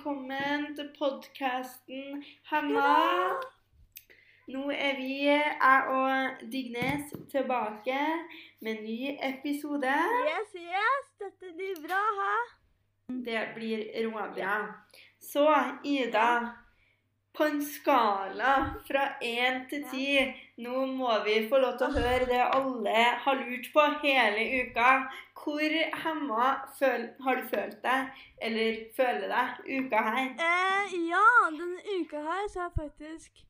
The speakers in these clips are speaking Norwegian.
velkommen til podkasten Hanna. Nå er vi, jeg og Dignes, tilbake med en ny episode. Yes, yes, dette blir bra, hæ? Det blir råbra. Så, Ida. På en skala fra én til ti, nå må vi få lov til å høre det alle har lurt på hele uka. Hvor hemma har du følt deg, eller føler deg, uka her? Eh, ja, denne uka her så har jeg faktisk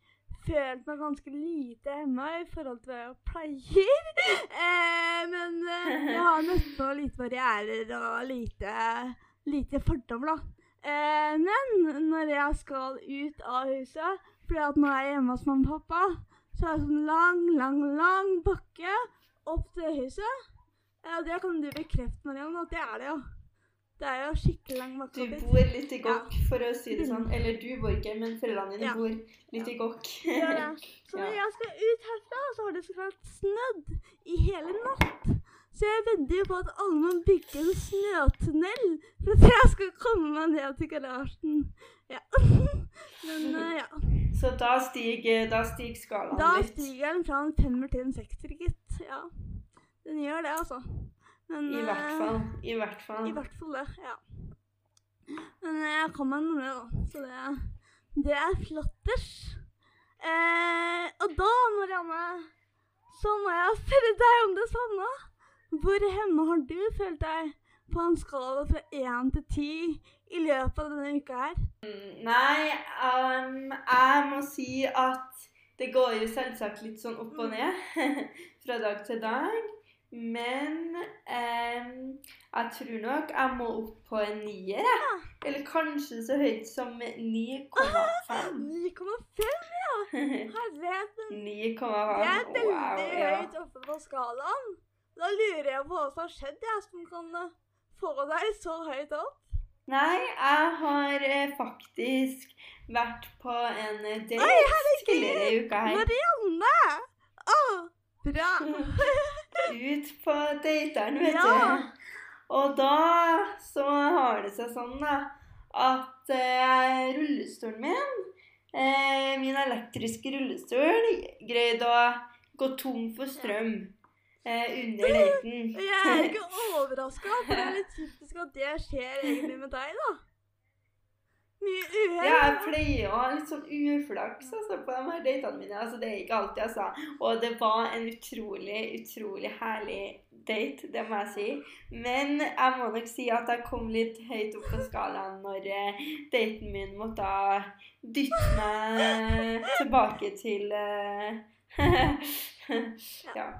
følt meg ganske lite hemma i forhold til hva jeg pleier. Eh, men eh, jeg har møtt på lite barrierer og lite, lite fordommer, da. Eh, men når jeg skal ut av huset, fordi at nå er jeg hjemme hos mamma og pappa, så er det sånn lang, lang, lang bakke opp til huset. Ja, det kan du bekrefte, Mariann, at det er det, jo. Det er jo skikkelig lang Du bakke opp dit. bor litt i gokk, for å si det sånn. Eller du bor ikke, men foreldrene dine Ja. bor litt i gokk. ja, ja. Så når Ja. jeg skal ut herfra, så har det så klart snødd i hele natt. Så jeg vedder jo på at alle må bygge en snøtunnel for at jeg skal komme meg ned til garasjen. Ja. Men uh, ja. Så da stiger, da stiger skalaen Da litt. stiger den fra en femmer til en sekser, gitt. Ja. Den gjør det, altså. Men, I hvert eh, fall. I hvert fall. I hvert fall det, ja. Men eh, jeg kom meg noe, da. Så det, det er flotters. Eh, og da, Marianne, så må jeg spørre deg om det samme. Hvor hemma har du følt deg på en skala fra én til ti i løpet av denne uka her? Nei, um, jeg må si at det går jo selvsagt litt sånn opp og ned fra dag til dag. Men um, jeg tror nok jeg må opp på en nier, jeg. Eller kanskje så høyt som 9,5. 9,5, ja! Herregud. 9,5. Det er veldig Wow, ja. høyt oppe på skalaen. Da lurer jeg på hva som har skjedd, jeg, som kan få deg så høyt opp. Nei, jeg har eh, faktisk vært på en eh, date Oi, tidligere i uka her. Marianne! Å, bra. Ut på dateren, vet Ja. du. Og da så har det seg sånn, da, at eh, rullestolen min, eh, min elektriske rullestol, greide å gå tom for strøm under daten. Jeg er ikke overraska, for det er litt typisk at det skjer egentlig med deg, da. Mye uhell. Ja, jeg pleier å ha litt sånn uflaks altså, på de her datene mine. Altså, det er ikke alltid, altså. Og det var en utrolig, utrolig herlig date, det må jeg si. Men jeg må nok si at jeg kom litt høyt opp på skalaen når eh, daten min måtte dytte meg tilbake til eh, Ja.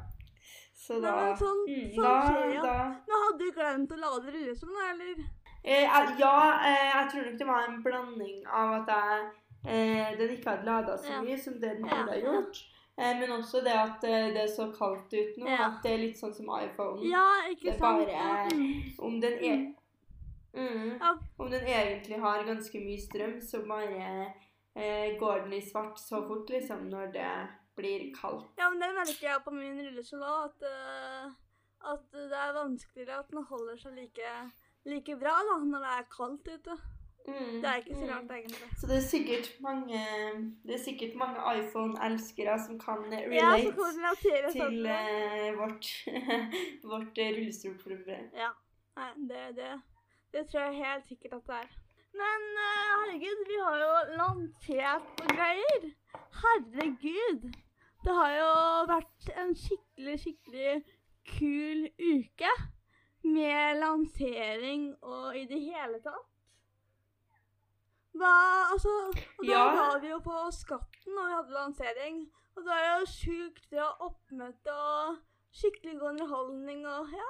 Så da Nei, men sånn- mm, sånn da, skjer jo. da Men hadde du glemt å lade rullestolen, eller? Eh, ja, eh, jeg tror nok det var en blanding av at jeg, eh, den ikke hadde lada så Ja. mye som det den burde ha gjort. Eh, men også det at eh, det er så kaldt ut nå, at det er litt sånn som iPhone. Ja, Det ikke er sant? bare- Mm. Om, den er, mm, Ja. om den egentlig har ganske mye strøm, så bare eh, går den i svart så fort, liksom, når det blir kaldt. Ja, men det merker jeg på min rullestol òg, at, eh, at det er vanskeligere at den holder seg like, like bra da, når det er kaldt ute. Mm, Det er ikke så mm. egentlig. Så det er sikkert mange, er sikkert mange iPhone-elskere som kan relate Ja, til sånn eh, vårt, vårt eh, rullestolproblem. Ja. Nei, det, det, det tror jeg helt sikkert at det er. Men herregud, vi har jo lansert og greier. Herregud. Det har jo vært en skikkelig, skikkelig kul uke. Med lansering og i det hele tatt. Hva, altså, og da Ja. var vi jo på Skatten når vi hadde lansering. Og det var jo sjukt bra oppmøte og skikkelig god underholdning og ja.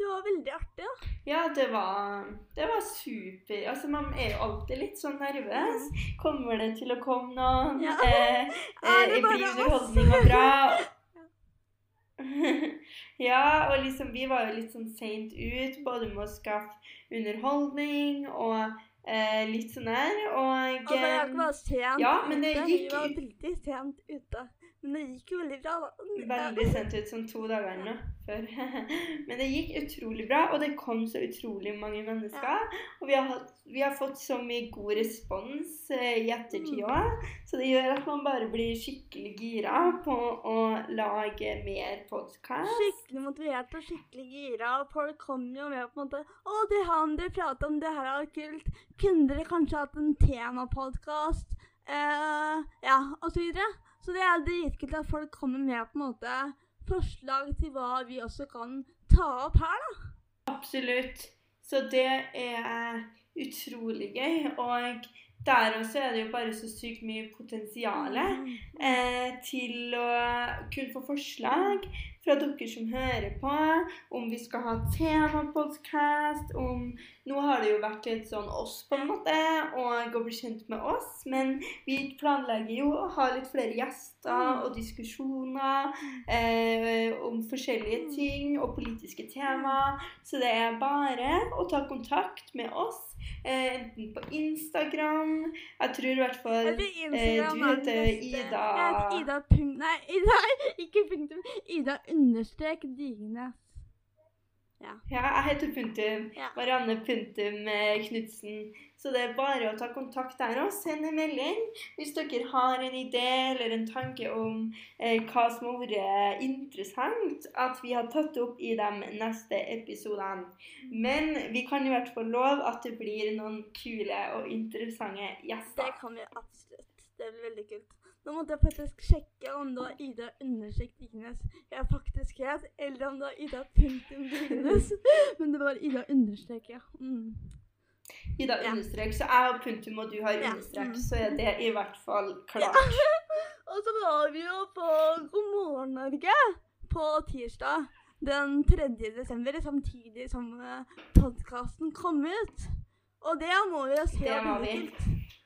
Det var veldig artig, da. Ja, det var, det var super. Altså, man er jo alltid litt sånn nervøs. Kommer det til å komme noe? Mm. Ja. Eh, eh, blir underholdninga bra? ja, og liksom vi var jo litt sånn seint ut, både med å skaffe underholdning og eh, litt sånn her. Og Og det var sent ja, men det ute. gikk Vi var veldig sent ute Men det gikk jo veldig bra, da. Veldig sent ut, sånn to dager nå før. Men det gikk utrolig bra, og det kom så utrolig mange mennesker. Og vi har, hatt, vi har fått så mye god respons eh, i ettertid Mm. òg, så det gjør at man bare blir skikkelig gira på å lage mer podkast. Skikkelig motivert og skikkelig gira. Og folk kommer jo med på en måte 'Å, det han dere prater om, det her er kult. Kunne dere kanskje hatt en temapodkast?' Uh, ja, og så videre. Så det er dritkult at folk kommer med på en måte forslag til hva vi også kan ta opp her, da. Absolutt. Så det er utrolig gøy. Og der også er det jo bare så sykt mye potensial eh, til å kunne få forslag fra dere som hører på, om vi skal ha temapodkast, om Nå har det jo vært litt sånn oss, på en måte, og å bli kjent med oss, men vi planlegger jo å ha litt flere gjester og diskusjoner eh, om forskjellige ting og politiske tema. Så det er bare å ta kontakt med oss, eh, enten på Instagram Jeg tror i hvert fall eh, du er heter. Ida Ida Pung... Nei, Ida, ikke punktum. Ida understrek Dignes. Ja, jeg heter Puntum. Ja. Marianne Punktum eh, Knutsen. Så det er bare å ta kontakt der og sende melding hvis dere har en idé eller en tanke om eh, hva som har vært interessant at vi har tatt opp i de neste episodene. Men vi kan i hvert fall love at det blir noen kule og interessante gjester. Det kan vi absolutt. Det blir veldig kult. Nå måtte jeg faktisk sjekke om det var Ida understrek Dignes jeg faktisk het, eller om det var Ida punktum Dignes. Men det var Ida understrek, ja. Mm. Ida Ja. understrek, så jeg har punktum og du har Ja. understrek, Mm. så er det i hvert fall klart. Og så var vi jo på God morgen Norge på tirsdag den 3. desember, samtidig som podkasten kom ut. Og det må vi jo se. Det var vi. kult.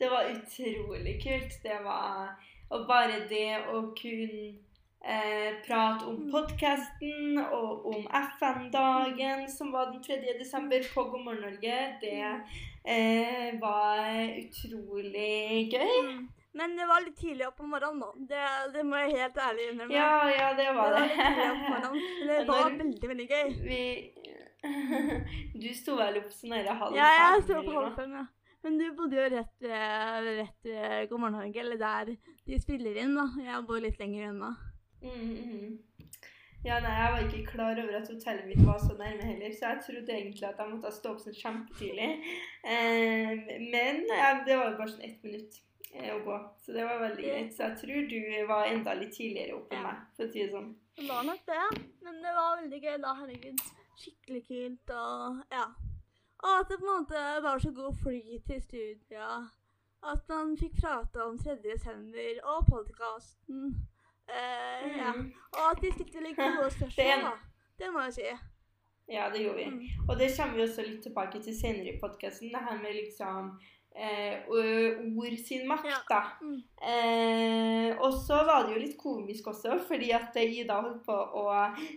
Det var utrolig kult. Det var Og bare det å kunne eh, prate om Mm. podkasten og om FN-dagen, som var den 3. desember på God morgen Norge, det eh, var utrolig gøy. Mm. Men det var litt tidlig opp om morgenen, da. Det, det må jeg helt ærlig innrømme. Ja, ja, det det var det. opp om morgenen. Men det var veldig, veldig gøy. Vi Du sto vel opp sånn der halv Ja, jeg sto på eller halv fem, ja. Men du bodde jo rett ved, rett ved God morgen Norge, eller der de spiller inn, da. Jeg bor litt lenger unna. Mm, mm. Ja, nei, Jeg var ikke klar over at hotellet mitt var så nærme heller, så jeg trodde egentlig at jeg måtte stå opp sånn kjempetidlig. Eh, men ja, det var jo bare sånn ett minutt eh, å gå, så det var veldig greit. Så jeg tror du var enda litt tidligere oppe enn Ja. meg, for å si det sånn. Det var nok det, men det var veldig gøy da, herregud. Skikkelig kult, og ja. Og at det på en måte var så god flyt til studia. At man fikk prate om 3. desember og podkasten. Eh, ja. Mm. Og at de stilte litt gode spørsmål, da. Det må jeg si. Ja, det gjorde vi. Mm. Og det kommer vi også litt tilbake til senere i podkasten. Det her med liksom eh, ord sin makt, Ja. da. Mm. Eh, og så var det jo litt komisk også, fordi at Ida holdt på å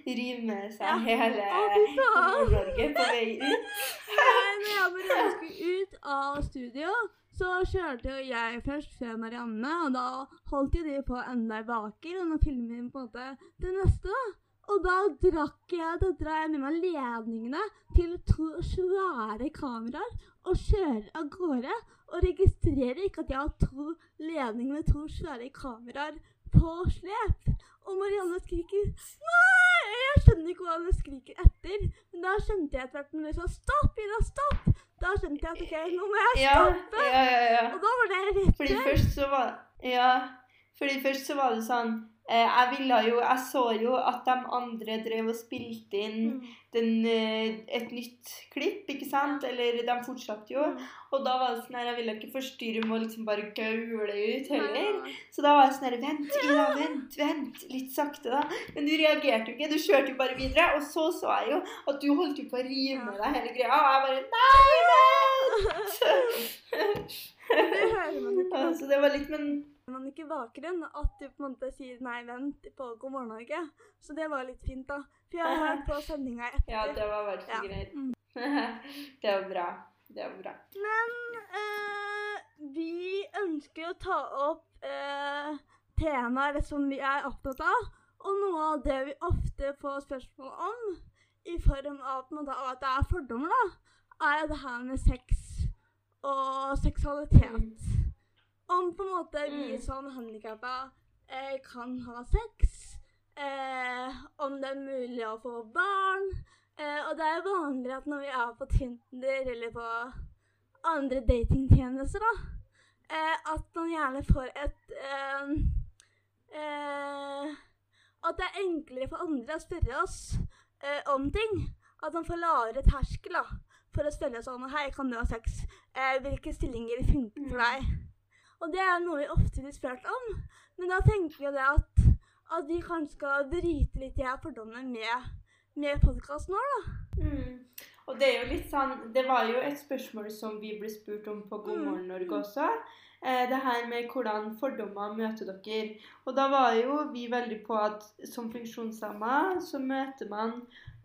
rime seg Ja. hele. Nord-Norge på vei ut. Nei, Når jeg bare skulle ut av studio, så kjørte jo jeg først før Marianne, og da holdt jo de på enda i baker, og nå filmer vi på en måte det neste. da. Og da drakk jeg, da drar jeg med meg ledningene til to svære kameraer og kjører av gårde. Og registrerer ikke at jeg har to ledninger med to svære kameraer på slep. Og Marianne skriker 'nei!' Jeg skjønner ikke hva hun skriker etter. Men da skjønte jeg etter hvert når hun sa 'stopp, Ida, stopp', da skjønte jeg at ok, nå må jeg stoppe. ja, ja, ja. Og da var det rett Fordi først så var Ja, fordi først så var det sånn eh, Jeg ville jo Jeg så jo at de andre drev og spilte inn Mm. den, eh, et nytt klipp, ikke sant? Eller de fortsatte jo. Mm. Og da var det sånn her, jeg ville ikke forstyrre med å liksom bare gaule ut heller. nei. Så da var jeg sånn her, vent, Ida, vent, vent, litt sakte da. Men du reagerte jo ikke, du kjørte jo bare videre. Og så så jeg jo at du holdt jo på å rive med deg hele greia. Og jeg bare, nei, vent! Det Så det var litt, men man ikke bakgrunnen at du på en måte sier 'nei, vent' på God morgen Norge. Så det var litt fint, da. For jeg har hørt på sendinga etter. ja, det var veldig Ja. greit. Mm. det var bra. Det var bra. Men eh, vi ønsker å ta opp eh, temaer som vi er opptatt av, og noe av det vi ofte får spørsmål om, i form av at det er fordommer, da, er det her med sex og seksualitet. Om på en måte vi Mm. som handikappa eh, kan ha sex. Eh, om det er mulig å få barn. Eh, og det er vanlig at når vi er på Tinder eller på andre datingtjenester, da, eh, at man gjerne får et eh, eh, At det er enklere for andre å spørre oss om ting. At man får lavere terskel da, for å spørre oss sånn Hei, kan du ha sex? Eh, hvilke stillinger funker for deg? Og det er noe vi ofte blir spurt om. Men da tenker jeg det at, at vi kanskje skal bryte litt her fordommene med, med podkasten vår, da. Mm. Og det er jo litt sånn Det var jo et spørsmål som vi ble spurt om på God Mm. morgen Norge også. Eh, det her med hvordan fordommer møter dere. Og da var jo vi veldig på at som funksjonshemma så møter man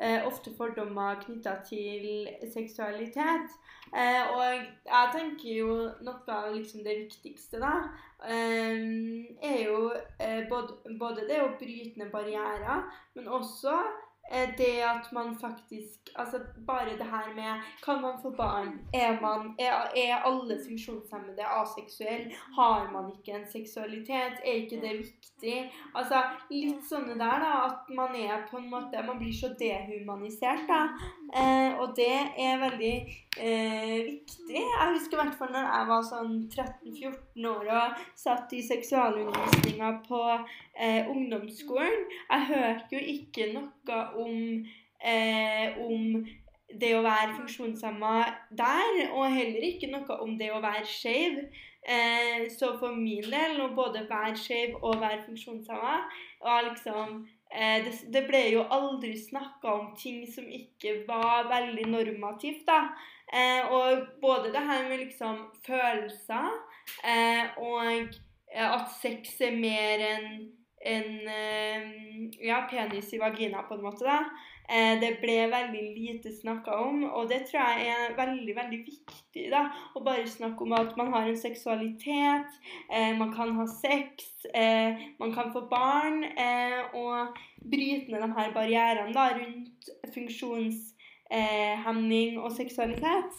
eh, ofte fordommer knytta til seksualitet. Eh, og jeg tenker jo noe av liksom det viktigste, da, eh, er jo eh, både, både det å bryte ned barrierer, men også eh, det at man faktisk Altså bare det her med Kan man få barn? Er, man, er, er alle funksjonshemmede aseksuelle? Har man ikke en seksualitet? Er ikke det viktig? Altså litt sånne der, da. At man er på en måte Man blir så dehumanisert, da. Eh, og det er veldig eh, viktig. Jeg husker i hvert fall når jeg var sånn 13-14 år og satt i seksualundervisninga på eh, ungdomsskolen. Jeg hørte jo ikke noe om, eh, om det å være funksjonshemma der, og heller ikke noe om det å være skeiv. Eh, så for min del, å både være skeiv og være funksjonshemma, var liksom det, det ble jo aldri snakka om ting som ikke var veldig normativt, da. Eh, og både det her med liksom følelser eh, og eh, at sex er mer enn en, eh, ja, penis i vagina, på en måte. da. Eh, det ble veldig lite snakka om, og det tror jeg er veldig veldig viktig. da, Å bare snakke om at man har en seksualitet, eh, man kan ha sex, eh, man kan få barn, eh, og bryte ned de her barrierene da, rundt funksjonshemming og seksualitet.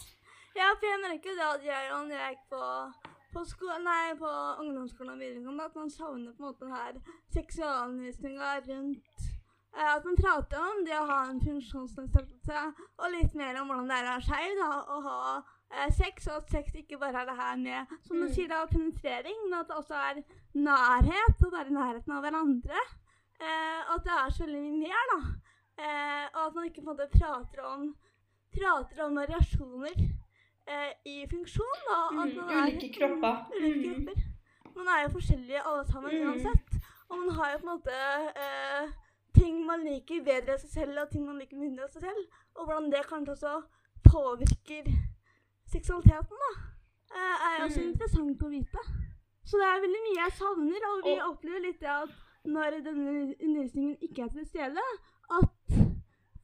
Ja, for jeg merker det at jeg og jeg gikk på, på, på ungdomsskolen og videregående, at man savner på en måte den her seksualundervisninga rundt eh, At man prater om det å ha en funksjonsnedsettelse, og litt mer om hvordan det er å være skeiv, og ha eh, sex, og at sex ikke bare er det her med, som du Mm. sier, da, penetrering, men at det også er nærhet, og være i nærheten av hverandre. Eh, at det er så veldig mye mer, da. Eh, og at man ikke på en måte prater om, prater om variasjoner eh, i funksjon. Da, at Mm, er- ulike kropper. Ulike Mm. kropper. Man er jo forskjellige alle sammen Mm. uansett. Og man har jo på en måte eh, ting man liker bedre av seg selv, og ting man liker mindre av seg selv. Og hvordan det kanskje også påvirker seksualiteten, da. Eh, er også Mm. interessant å vite. Så det er veldig mye jeg savner, og vi opplever litt at når denne undervisningen ikke er til stede, at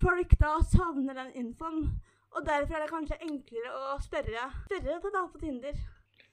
folk da savner den infoen. Og derfor er det kanskje enklere å spørre, spørre til da, på Tinder.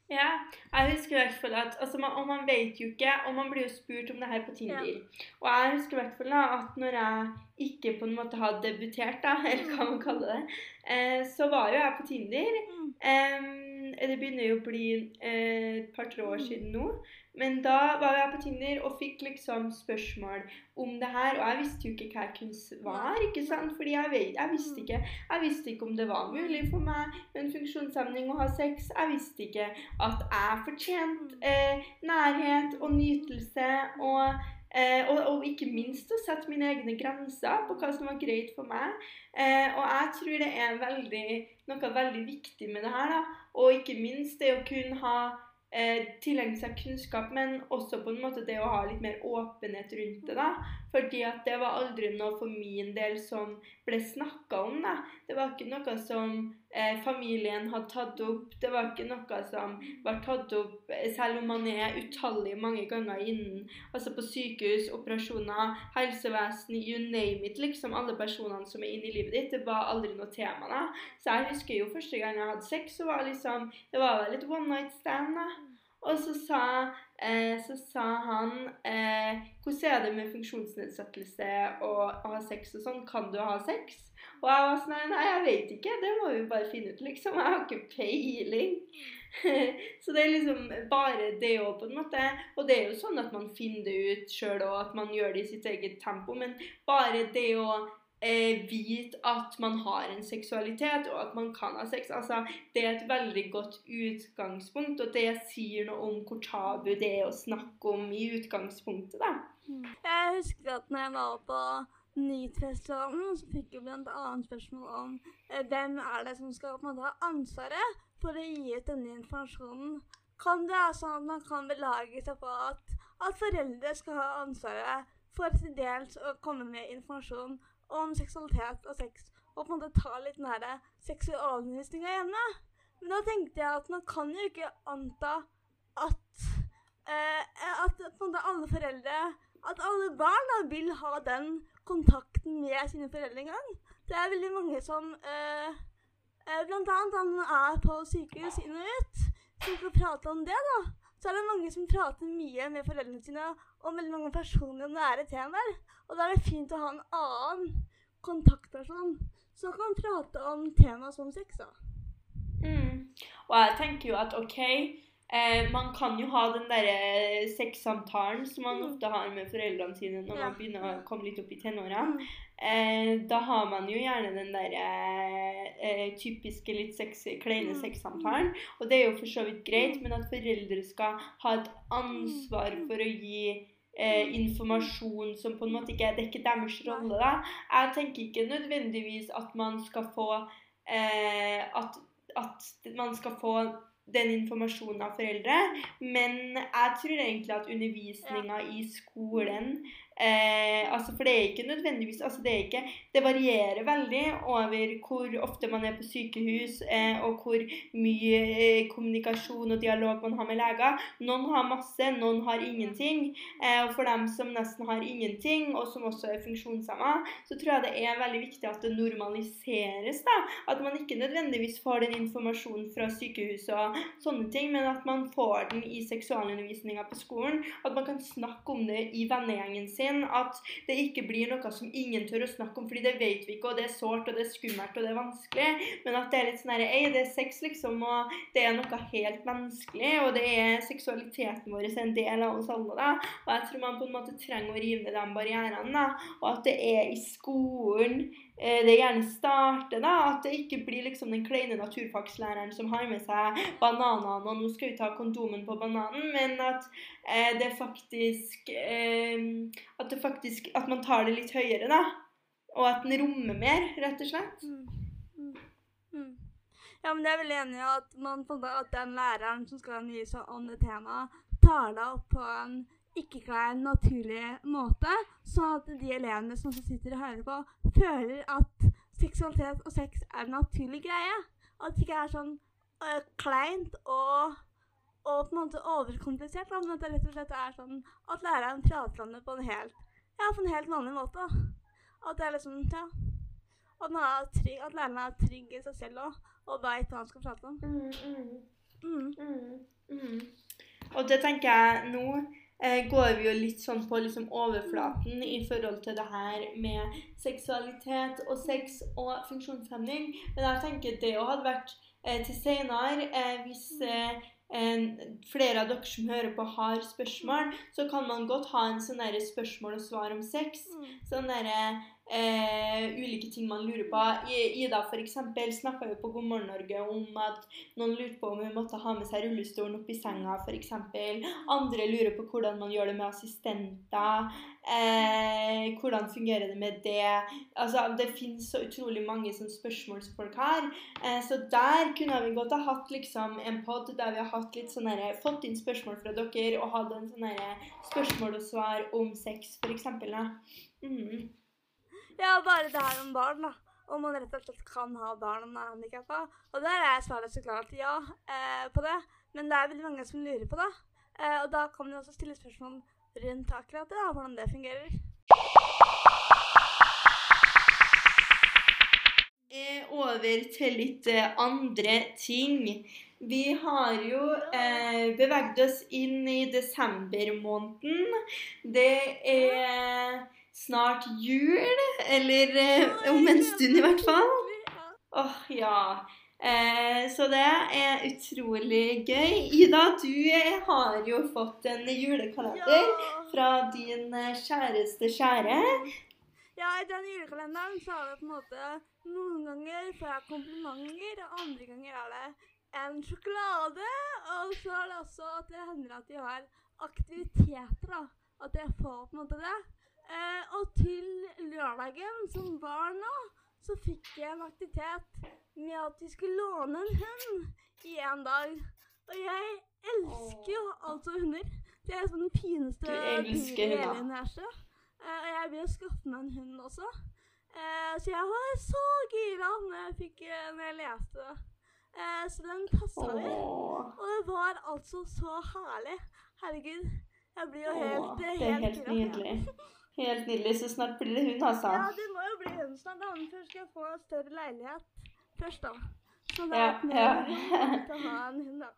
Ja, jeg husker i hvert fall at altså man, Og man vet jo ikke, og man blir jo spurt om det her på Tinder. Ja. Og jeg husker i hvert fall da at når jeg ikke på en måte hadde debutert, da, eller hva man kaller det, eh, så var jo jeg på Tinder. Mm. Em, det begynner jo å bli eh, et par-tre år siden nå. Men da var jeg på Tinder og fikk liksom spørsmål om det her. Og jeg visste jo ikke hva jeg kunne svare, ikke sant? Fordi jeg, vet, jeg, visste ikke, jeg visste ikke om det var mulig for meg med en funksjonshemning å ha sex. Jeg visste ikke at jeg fortjente eh, nærhet og nytelse. Og, eh, og, og ikke minst å sette mine egne grenser på hva som var greit for meg. Eh, og jeg tror det er veldig, noe veldig viktig med det her. da, Og ikke minst det å kunne ha eh, tilegne seg kunnskap, men også på en måte det å ha litt mer åpenhet rundt det. da, Fordi at det var aldri noe for min del som ble snakka om. da, Det var ikke noe som eh, familien hadde tatt opp. Det var ikke noe som var tatt opp, eh, selv om man er utallige mange ganger innen altså på sykehus, operasjoner, helsevesen, you name it. liksom Alle personene som er inne i livet ditt. Det var aldri noe tema. da, Så jeg husker jo første gang jeg hadde sex, så var liksom, det var vel et one night stand. da, Og så sa, eh, så sa han eh, Hvordan er det med funksjonsnedsettelse og å ha sex og sånn? Kan du ha sex? Og jeg var sånn Nei, jeg vet ikke. Det må vi bare finne ut, liksom. Jeg har ikke peiling. så det er liksom bare det òg, på en måte. Og det er jo sånn at man finner det ut sjøl, og at man gjør det i sitt eget tempo. Men bare det å eh, vite at man har en seksualitet, og at man kan ha sex. Altså, det er et veldig godt utgangspunkt, og det sier noe om hvor tabu det er å snakke om i utgangspunktet, da. Jeg husker at når jeg var på NEAT-festivalen, så fikk vi annet spørsmål om eh, hvem er det som skal på en måte ha ansvaret for å gi ut denne informasjonen. Kan det være sånn at man kan belage seg på at, at foreldre skal ha ansvaret for til dels å komme med informasjon om seksualitet og sex, og på en måte ta litt nære seksualundervisninga hjemme? Men da tenkte jeg at man kan jo ikke anta at, eh, at på en måte alle foreldre at alle barn da vil ha den kontakten med sine foreldre en gang. Det er veldig mange som eh, eh, Blant annet han er på sykehus inn og ut, som får prate om det. da. Så er det mange som prater mye med foreldrene sine om veldig mange personlige og nære temaer. Og da er det fint å ha en annen kontaktperson som kan prate om temaer som sex. da. Mm. Og jeg tenker jo at OK Eh, man kan jo ha den derre sexsamtalen som man Mm. ofte har med foreldrene sine når Ja. man begynner å komme litt opp i tenårene. Mm. Eh, da har man jo gjerne den derre eh, typiske litt sexy, kleine Mm. sexsamtalen. Og det er jo for så vidt greit, men at foreldre skal ha et ansvar for å gi eh, informasjon som på en måte ikke Det er ikke deres rolle, da. Jeg tenker ikke nødvendigvis at man skal få eh, at, at man skal få den informasjonen av foreldre, men jeg tror egentlig at undervisninga i skolen eh, altså For det er ikke nødvendigvis altså det, er ikke, det varierer veldig over hvor ofte man er på sykehus, eh, og hvor mye eh, kommunikasjon og dialog man har med leger. Noen har masse, noen har ingenting. Eh, og for dem som nesten har ingenting, og som også er funksjonshemma, så tror jeg det er veldig viktig at det normaliseres. da, At man ikke nødvendigvis får den informasjonen fra sykehuset og sånne ting, men at man får den i seksualundervisninga på skolen. At man kan snakke om det i vennegjengen sin. At det ikke blir noe som ingen tør å snakke om, fordi det vet vi ikke, og det er sårt, og det er skummelt, og det er vanskelig. Men at det er litt sånn herre Ei, det er sex, liksom, og det er noe helt menneskelig, og det er seksualiteten vår er en del av oss alle, da. Og jeg tror man på en måte trenger å rive ned de barrierene, da. Og at det er i skolen det gjerne starter, da. At det ikke blir liksom den kleine naturfagslæreren som har med seg bananene, og nå skal vi ta kondomen på bananen, men at eh, det faktisk eh, At det faktisk At man tar det litt høyere, da. Og at den rommer mer, rett og slett. Mm. Mm. Mm. Ja, men jeg er veldig enig i at, at den læreren som skal undervise om det temaet, tar det opp på en ikke-klein, naturlig måte, sånn at de elevene som sitter og hører på, føler at seksualitet og sex er en naturlig greie. At det ikke er sånn øh, kleint og, og på en måte overkomplisert, men at det rett og slett er sånn at læreren prater om det på en helt, ja, på en helt vanlig måte. At det er liksom, ja, at, man trygg, at læreren er trygg i seg selv òg, og veit hva han skal prate om. Mm. Mm, mm. Og det tenker jeg nå går vi jo litt sånn på liksom overflaten i forhold til det her med seksualitet og sex og funksjonshemning. Men jeg tenker det òg hadde vært eh, til senere eh, hvis eh, en, flere av dere som hører på, har spørsmål, så kan man godt ha en sånn spørsmål og svar om sex. Mm. Sånn derre eh, ulike ting man lurer på. Ida eksempel snakka jo på God morgen Norge om at noen lurte på om hun måtte ha med seg rullestolen opp i senga f.eks. Andre lurer på hvordan man gjør det med assistenter. Eh, hvordan fungerer det med det? Altså, Det finnes så utrolig mange sånn spørsmål som folk har. Eh, så der kunne vi godt ha hatt liksom en pod der vi har hatt litt sånn fått inn spørsmål fra dere og hatt en sånn spørsmål og svar om sex f.eks. Mm. Ja, bare det her om barn, da. Om man rett og slett kan ha barn om man er handikappa. Og der er svaret så klart ja eh, på det. Men det er veldig mange som lurer på det. Eh, og da kan man jo også stille spørsmål rundt akkurat det, da, hvordan det fungerer. Over til litt eh, andre ting. Vi har jo eh, beveget oss inn i desembermåneden. Det er snart jul, eller eh, om en stund i hvert fall. Åh, ja. Eh, så det er utrolig gøy. Ida, du eh, har jo fått en julekalender fra din eh, kjæreste kjære. Ja, i den julekalenderen så er det på en måte Noen ganger får jeg komplimenter, og andre ganger er det en sjokolade. Og så er det også at det hender at de har aktiviteter, da. At jeg får på en måte det. Eh, og til lørdagen, som var nå, så fikk jeg en aktivitet med at vi skulle låne en hund i en dag. Og jeg elsker jo altså hunder. Det er sånn den fineste dyret i hele universet. Eh, og jeg vil skaffe meg en hund også. Eh, så jeg var så gira når jeg, fikk, når jeg leste det. Eh, så den passa vi. Og det var altså så herlig. Herregud. Jeg blir jo åh, helt, det er helt nydelig. Helt nydelig. Så snart blir det hun, altså. Ja, det må jo bli hun snart. da, Hun først skal få større leilighet først, da. Så da Ja, ja. å ha en hund, da.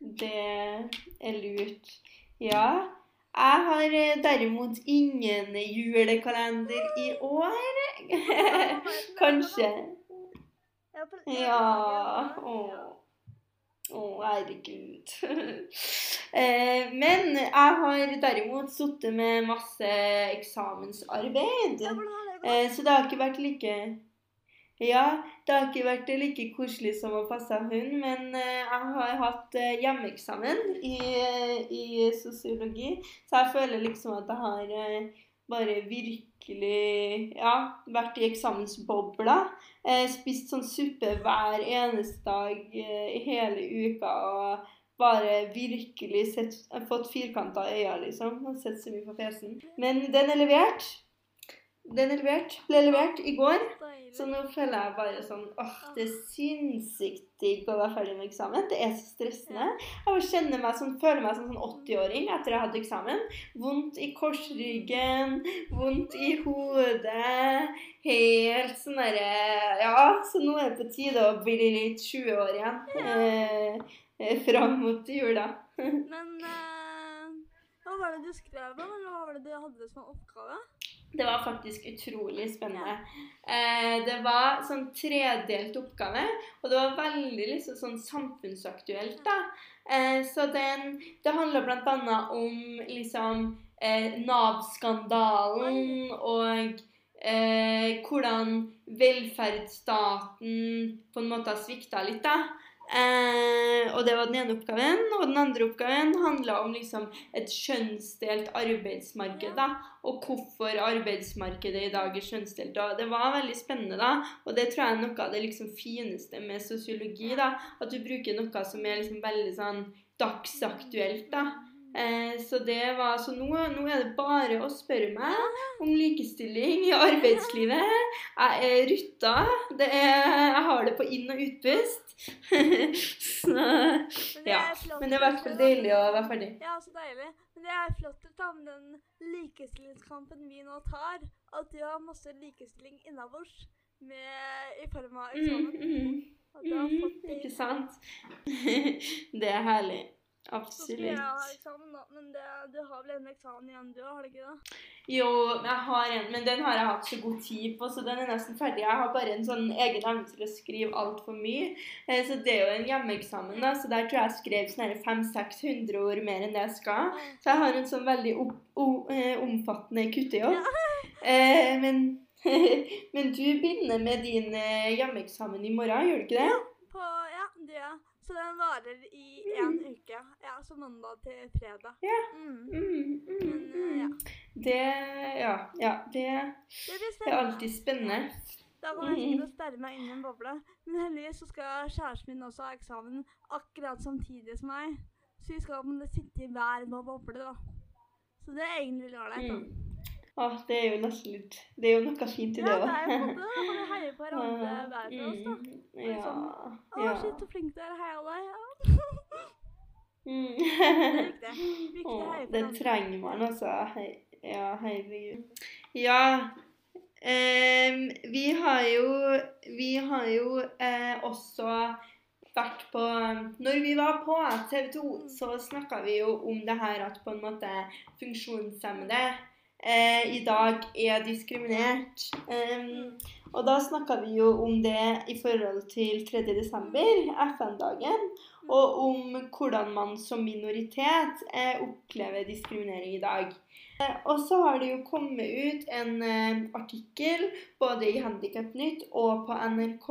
Det er lurt. Ja. Jeg har eh, derimot ingen julekalender i år. Kanskje. Ja. laget, Å, oh, herregud. Eh, Men jeg har derimot sittet med masse eksamensarbeid. Eh, Så det har ikke vært like Ja, det har ikke vært like koselig som å passe hund, men eh, jeg har hatt hjemmeeksamen i, i sosiologi, så jeg føler liksom at jeg har bare virkelig ja, vært i eksamensbobla. Eh, spist sånn suppe hver eneste dag eh, hele uka og bare virkelig sett, fått firkanta øyne, liksom. Sett så mye på PC-en. Men den er levert. Den er levert. Ble levert i går. Så nå føler jeg bare sånn åh, det er sinnssykt digg å være ferdig med eksamen. Det er så stressende. Jeg kjenner meg som, føler meg som sånn 80-åring etter jeg hadde eksamen. Vondt i korsryggen, vondt i hodet. Helt sånn derre Ja, så nå er det på tide å bli litt 20 år igjen. Eh, eh, fram mot jula. Men eh, hva var det du skrev da? eller hva var det du hadde som oppgave? Det var faktisk utrolig spennende. Eh, det var sånn tredelt oppgave, og det var veldig liksom sånn samfunnsaktuelt, da. Eh, så den Det handla bl.a. om liksom eh, Nav-skandalen og eh, hvordan velferdsstaten på en måte har svikta litt, da. Eh, og det var den ene oppgaven. Og den andre oppgaven handla om liksom et kjønnsdelt arbeidsmarked. da, Og hvorfor arbeidsmarkedet i dag er kjønnsdelt. Og det var veldig spennende, da. Og det tror jeg er noe av det liksom fineste med sosiologi. da, At du bruker noe som er liksom veldig sånn dagsaktuelt. da. Eh, så det var, så nå, nå er det bare å spørre meg om likestilling i arbeidslivet. Jeg er rutta. Det jeg har det på inn- og utpust. så, ja. Men det er i hvert fall deilig å være ferdig. Ja, så deilig. Men det er flott å ta med den likestillingskampen vi nå tar. At du har masse likestilling innabords med- i form av Mm, eksamen. mm, mm, mm, ikke sant? det er herlig. Skal jeg ha Absolutt. eksamen, da. Men det, du har vel en eksamen igjen, du har du ikke det? Jo, jeg har en, men den har jeg hatt så god tid på, så den er nesten ferdig. Jeg har bare en sånn egen evne til å skrive altfor mye. Eh, Så det er jo en hjemmeeksamen, da, så der tror jeg jeg skrev sånn 500-600 ord mer enn det jeg skal. Så jeg har en sånn veldig eh, omfattende kuttejobb. Eh, men, men du begynner med din hjemmeeksamen i morgen, gjør du ikke det? Ja, det gjør jeg. Så den varer i en uke. Ja, så mandag til fredag. Ja. Mm. Mm, mm, Men, ja. mm. Det Ja, ja. Det Det er alltid spennende. Da kommer jeg sikkert å sperre meg inn i en boble. Men heldigvis så skal kjæresten min også ha eksamen akkurat samtidig som meg. Så vi skal sitte i hver vår boble, da. Så det er egentlig litt ålreit, Mm. Åh, det er jo nesten litt Det er jo noe fint i Ja, det det er jo en da kan vi heie på hverandre hver for oss, da. Ja. Å, shit, så flink du er. Heia deg. Ja. Mm. Det er viktig. Viktig å heie på det trenger man, altså. Hei, ja, herregud. Ja, Um, vi har jo Vi har jo eh, også vært på Når vi var på TV 2, så snakka vi jo om det her at på en måte funksjonshemmede eh, i dag er diskriminert. Um, og da snakka vi jo om det i forhold til 3. desember, FN-dagen, og om hvordan man som minoritet eh, opplever diskriminering i dag. Eh, og så har det jo kommet ut en eh, artikkel både i Handikapnytt og på NRK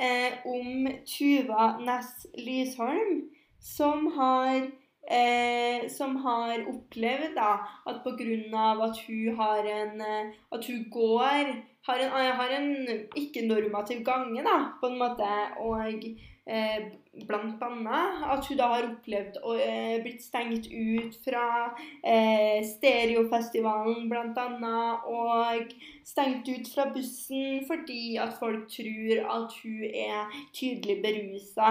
eh, om Tuva Næss Lysholm, som har Eh, som har opplevd da, at pga. at hun har en eh, At hun går Har en, har en ikke-normativ gange, da, på en måte, og eh, blant annet at hun da har opplevd å eh, blitt stengt ut fra eh, Stereofestivalen, blant annet, og stengt ut fra bussen fordi at folk tror at hun er tydelig berusa.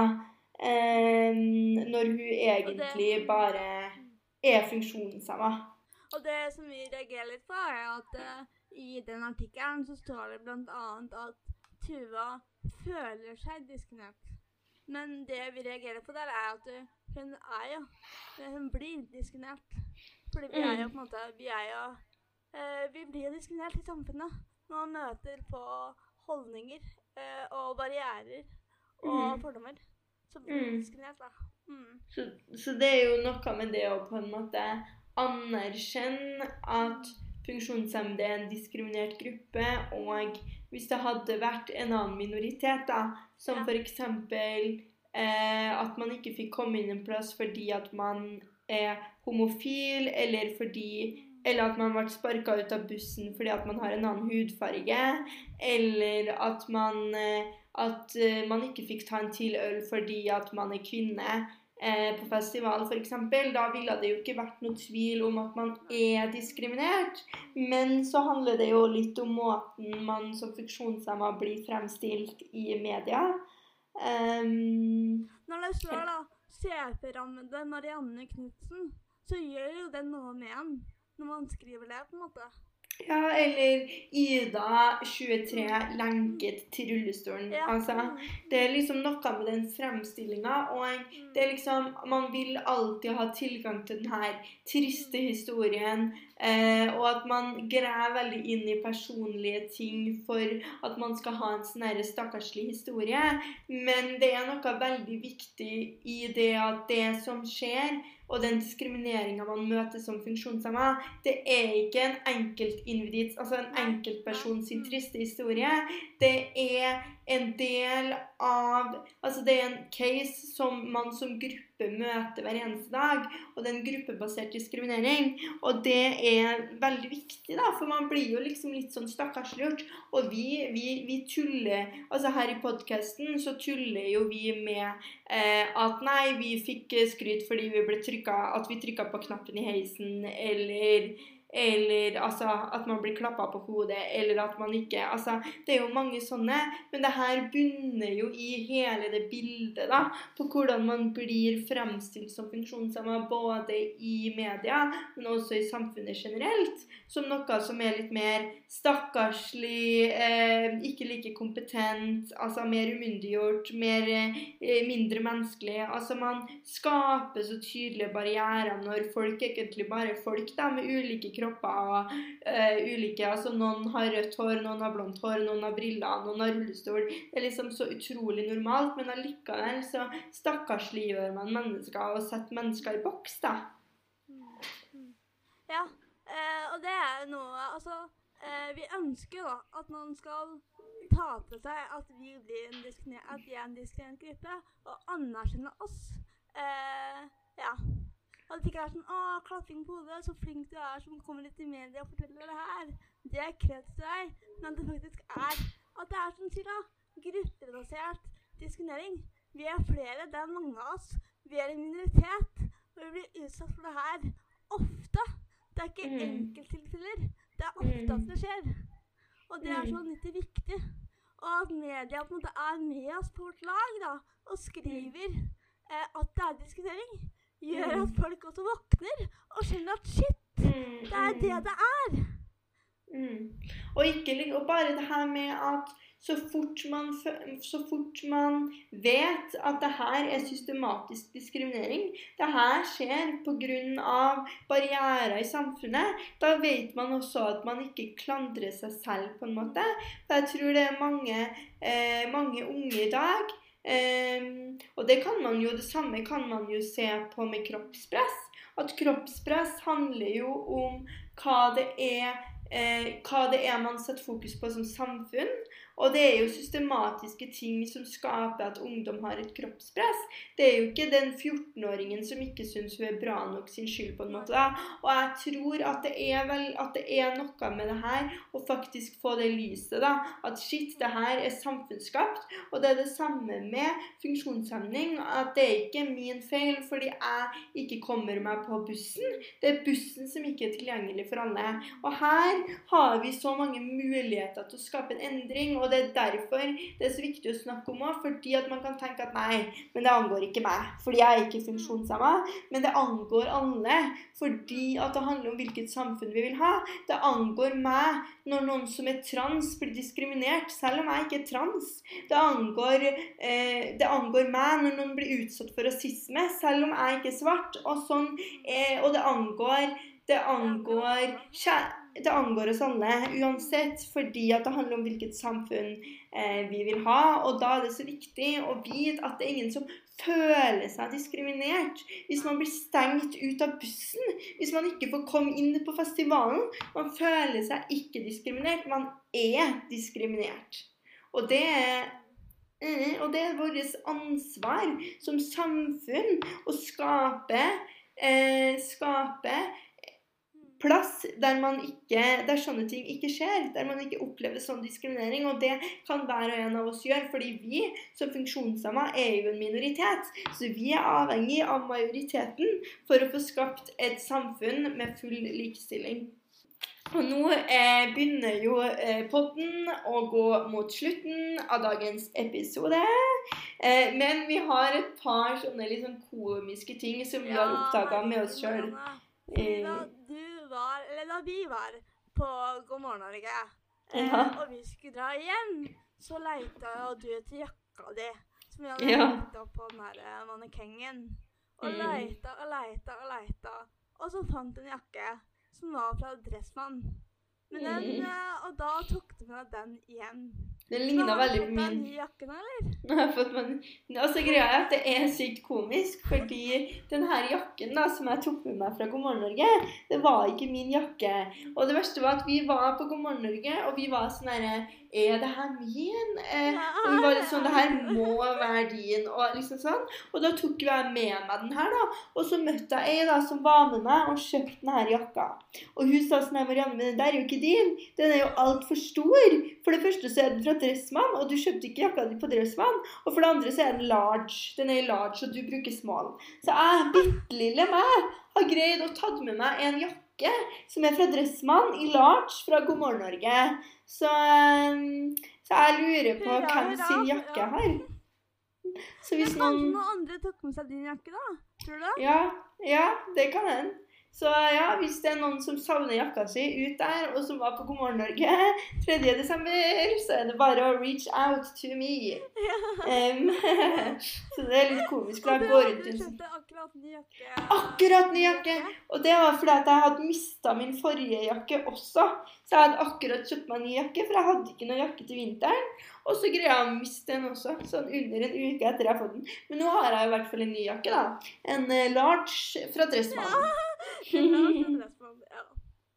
Eh, når hun egentlig bare er funksjonshemma. Og det som vi reagerer litt på, er at uh, i den artikkelen så står det bl.a. at Tuva føler seg diskriminert. Men det vi reagerer på der, er at hun er jo Hun blir diskriminert. Fordi vi er jo på en måte Vi er jo uh, Vi blir jo diskriminert i samfunnet. Man møter på holdninger og barrierer og Mm. fordommer blir Mm. diskriminert, da. Mm. Så, så det er jo noe med det å på en måte anerkjenne at funksjonshemmede er en diskriminert gruppe, og hvis det hadde vært en annen minoritet, da, som Ja. f.eks. Eh, at man ikke fikk komme inn en plass fordi at man er homofil, eller fordi eller at man ble sparka ut av bussen fordi at man har en annen hudfarge. Eller at man, eh, at eh, man ikke fikk ta en til øl fordi at man er kvinne eh, på festival f.eks. Da ville det jo ikke vært noe tvil om at man er diskriminert. Men så handler det jo litt om måten man som funksjonshemma blir fremstilt i media. Um, Når det står da CP-rammede Marianne Knutsen, så gjør jo det noe med en når man skriver det, på en måte. Ja, eller Ida, 23, lenket til rullestolen. Ja. Altså, det er liksom noe med den fremstillinga. Og det er liksom Man vil alltid ha tilgang til den her triste historien. Eh, og at man graver veldig inn i personlige ting for at man skal ha en sånn stakkarslig historie. Men det er noe veldig viktig i det at det som skjer, og den diskrimineringa man møter som funksjonshemma, det er ikke en enkeltindivids, altså en enkeltperson sin triste historie. Det er en del av Altså det er en case som man som gruppe møter hver eneste dag, og det er en gruppebasert diskriminering. Og det er veldig viktig, da, for man blir jo liksom litt sånn stakkarsliggjort. Og vi, vi, vi tuller Altså her i podkasten så tuller jo vi med eh, at nei, vi fikk skryt fordi vi ble trykka At vi trykka på knappen i heisen, eller eller altså, at man blir klappa på hodet, eller at man ikke altså, Det er jo mange sånne, men det her bunner jo i hele det bildet da, på hvordan man blir fremstilt som funksjonshemma, både i media, men også i samfunnet generelt, som noe som er litt mer stakkarslig, eh, ikke like kompetent, altså mer umyndiggjort, mer, eh, mindre menneskelig. Altså Man skaper så tydelige barrierer når folk egentlig bare folk da, med ulike kropper og uh, ulike altså Noen har rødt hår, noen har blondt hår, noen har briller, noen har rullestol. Det er liksom så utrolig normalt, men allikevel så stakkarsliggjør man mennesker og setter mennesker i boks, da. Ja, eh, og det er noe Altså, eh, vi ønsker da at noen skal ta til seg at vi, blir en at vi er en diskriminert gruppe, og anerkjenne oss. Eh, ja. At det ikke er sånn 'Å, klapping på hodet, så flink du er som kommer litt i media og forteller det her'. Det er kreds til deg. Men at det faktisk er at det er sånn sier gruppebasert diskriminering. Vi er flere, det er mange av oss. Vi er en minoritet, og vi blir utsatt for det her ofte. Det er ikke Mm. enkelttilfeller. Det er ofte at Mm. det skjer. Og det er Mm. så nyttig viktig. Og at media på en måte er med oss på vårt lag da, og skriver eh, at det er diskriminering, gjør Mm. at folk også våkner og skjønner at shit, Mm, det er det det er. Mm. Og, ikke, og bare det her med at så fort, man, så fort man vet at det her er systematisk diskriminering, det her skjer pga. barrierer i samfunnet, da vet man også at man ikke klandrer seg selv, på en måte. For jeg tror det er mange, eh, mange unge i dag eh, Og det kan man jo, det samme kan man jo se på med kroppspress. At kroppspress handler jo om hva det er eh, hva det er man setter fokus på som samfunn. Og det er jo systematiske ting som skaper at ungdom har et kroppspress. Det er jo ikke den 14-åringen som ikke syns hun er bra nok sin skyld, på en måte. da. Og jeg tror at det er vel at det er noe med det her å faktisk få det lyset, da. At shit, det her er samfunnsskapt. Og det er det samme med funksjonshemning. At det er ikke min feil fordi jeg ikke kommer meg på bussen. Det er bussen som ikke er tilgjengelig for alle. Og her har vi så mange muligheter til å skape en endring. Og det er derfor det er så viktig å snakke om òg. Fordi at man kan tenke at nei, men det angår ikke meg. Fordi jeg er ikke funksjonshemma. Men det angår alle. Fordi at det handler om hvilket samfunn vi vil ha. Det angår meg når noen som er trans, blir diskriminert, selv om jeg ikke er trans. Det angår, eh, det angår meg når noen blir utsatt for rasisme, selv om jeg ikke er svart. Og, sånn, eh, og det angår det angår, kjæ- det angår oss alle uansett, fordi det handler om hvilket samfunn eh, vi vil ha. Og da er det så viktig å vite at det er ingen som føler seg diskriminert. Hvis man blir stengt ut av bussen, hvis man ikke får komme inn på festivalen. Man føler seg ikke diskriminert, man er diskriminert. Og det er Mm, og det er vårt ansvar som samfunn å skape, eh, skape plass der, man ikke, der sånne ting ikke skjer. Der man ikke opplever sånn diskriminering. Og det kan hver og en av oss gjøre, fordi vi som funksjonshemma er jo en minoritet. Så vi er avhengig av majoriteten for å få skapt et samfunn med full likestilling. Og nå eh, begynner jo eh, podden å gå mot slutten av dagens episode. Eh, men vi har et par sånne sånn komiske ting som vi har oppdaga med oss sjøl. Eh, da vi var på God morgen Norge, eh, Ja. og vi skulle dra hjem, så leita du etter jakka di, som vi hadde Ja. opp på den der eh, mannekengen. Og Mm. leita og leita og leita, og så fant du en jakke som var fra Dressmann. Men den, Mm. eh, og da tok du med den hjem. Den ligna veldig på min Jakken, eller? Har jeg fått meg Altså, greia er at det er sykt komisk, fordi den her jakken da, som jeg tok med meg fra God morgen Norge, det var ikke min jakke. Og det verste var at vi var på God morgen Norge, og vi var sånn herre Er det her min? Eh, og vi var litt sånn Det her må være din, og liksom sånn. Og da tok jo jeg med meg den her, da. Og så møtte jeg ei da som var med meg og kjøpte den her jakka. Og hun sa sånn her, Marianne, men den der er jo ikke din. Den er jo altfor stor. For det første så er den fra Dressmann, og du kjøpte ikke jakka di på Dressmann. Og for det andre så er den large. Den er large, og du bruker small. Så jeg, bittelille meg, har greid å tatt med meg en jakke som er fra Dressmann i large fra God morgen Norge. Så, um, så jeg lurer på Hurra, hvem hurra, sin jakke jeg har. Så hvis Men kanskje noen noen andre tok med seg din jakke, da? Tror du det? Ja, ja, det kan hende. Så ja, hvis det er noen som savner jakka si ut der, og som var på God morgen Norge 3. desember, så er det bare å reach out to me. Em, så det er litt komisk. Og Da du jeg går rundt en sånn akkurat ny jakke. Akkurat ny jakke! Og det var fordi at jeg hadde mista min forrige jakke også. Så jeg hadde akkurat kjøpt meg ny jakke, for jeg hadde ikke noen jakke til vinteren. Og så greia jeg å miste den også, sånn under en uke etter jeg har fått den. Men nå har jeg i hvert fall en ny jakke, da. En eh, large fra Dressmannen. Ja.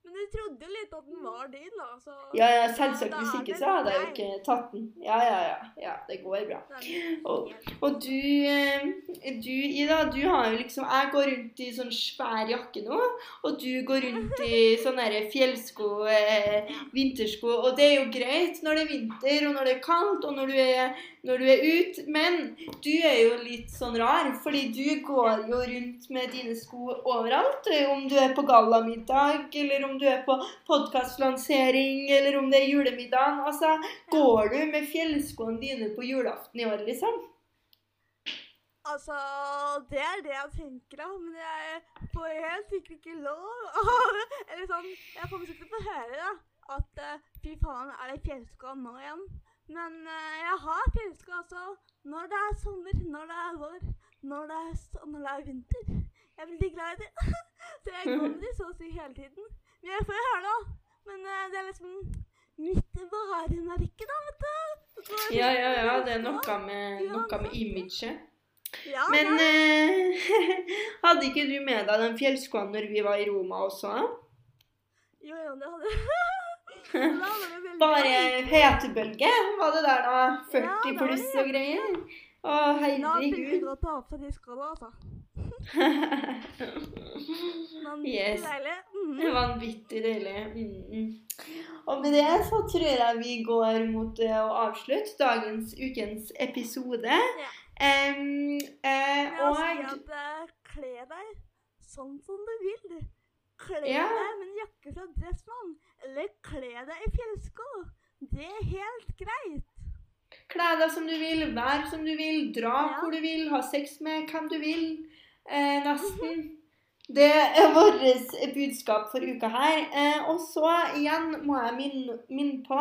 Men jeg trodde litt at den var din, da. Så Ja, ja, selvsagt. Hvis ikke så hadde jeg jo ikke tatt den. Ja, ja, ja. ja det går bra. Og- Og du, eh, du, Ida, du har jo liksom Jeg går rundt i sånn svær jakke nå, og du går rundt i sånne fjellsko, eh, vintersko, og det er jo greit når det er vinter, og når det er kaldt, og når du er, når du er ute, men du er jo litt sånn rar, fordi du går jo rundt med dine sko overalt, eh, om du er på gallamiddag, eller om du er på podkastlansering, eller om det er julemiddag. Altså, går du med fjellskoene dine på julaften i år, liksom? Altså, det er det jeg tenker, da. Men jeg får helt sikkert ikke lov. Eller sånn Jeg kommer sikkert til å høre da, at eh, fy faen, er det fjellsko nå igjen? Men eh, jeg har fjellsko også når det er sommer, når det er vår, når det er høst og når det er vinter. Jeg er veldig glad i det. Så jeg går med de så å si hele tiden. Men jeg får høre det. Men eh, det er liksom mitt varemerke, da, vet du. Ja, ja, ja. Det er noe med, noe med imaget. Ja, Men det eh, hadde ikke du med deg den fjellskoene når vi var i Roma også? Jo, jo, det hadde veldig Bare hetebølge var det der, da. 40 pluss og greier. Å, herregud. å ta opp seg de skoene, altså. Yes. deilig. Mhm. Vanvittig deilig. Mm. Og med det så tror jeg vi går mot eh, å avslutte dagens ukens episode. Ja. Eh, jeg og sier at eh, kle deg sånn som du vil. Kle deg med en jakke fra Dressmann, eller kle deg i fjellsko. Det er helt greit. kle deg som du vil, vær som du vil, dra Ja. hvor du vil, ha sex med hvem du vil. Eh, nesten. Det er vårt budskap for uka her. Eh, og så igjen må jeg minne, minne på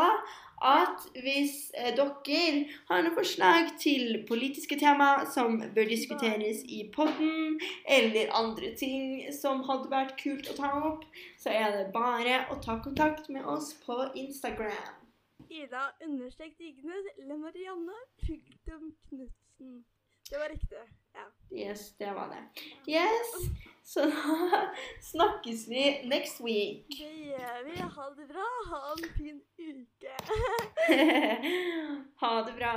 at hvis eh, dere har noen forslag til politiske tema som bør diskuteres i podden, eller andre ting som hadde vært kult å ta opp, så er det bare å ta kontakt med oss på Instagram. Ida understrek Dignes eller Marianne Knutsen. Det var riktig. Yes, det var det. Yes, så da snakkes vi next week. Det gjør vi. Ha det bra. Ha en fin uke. ha det bra.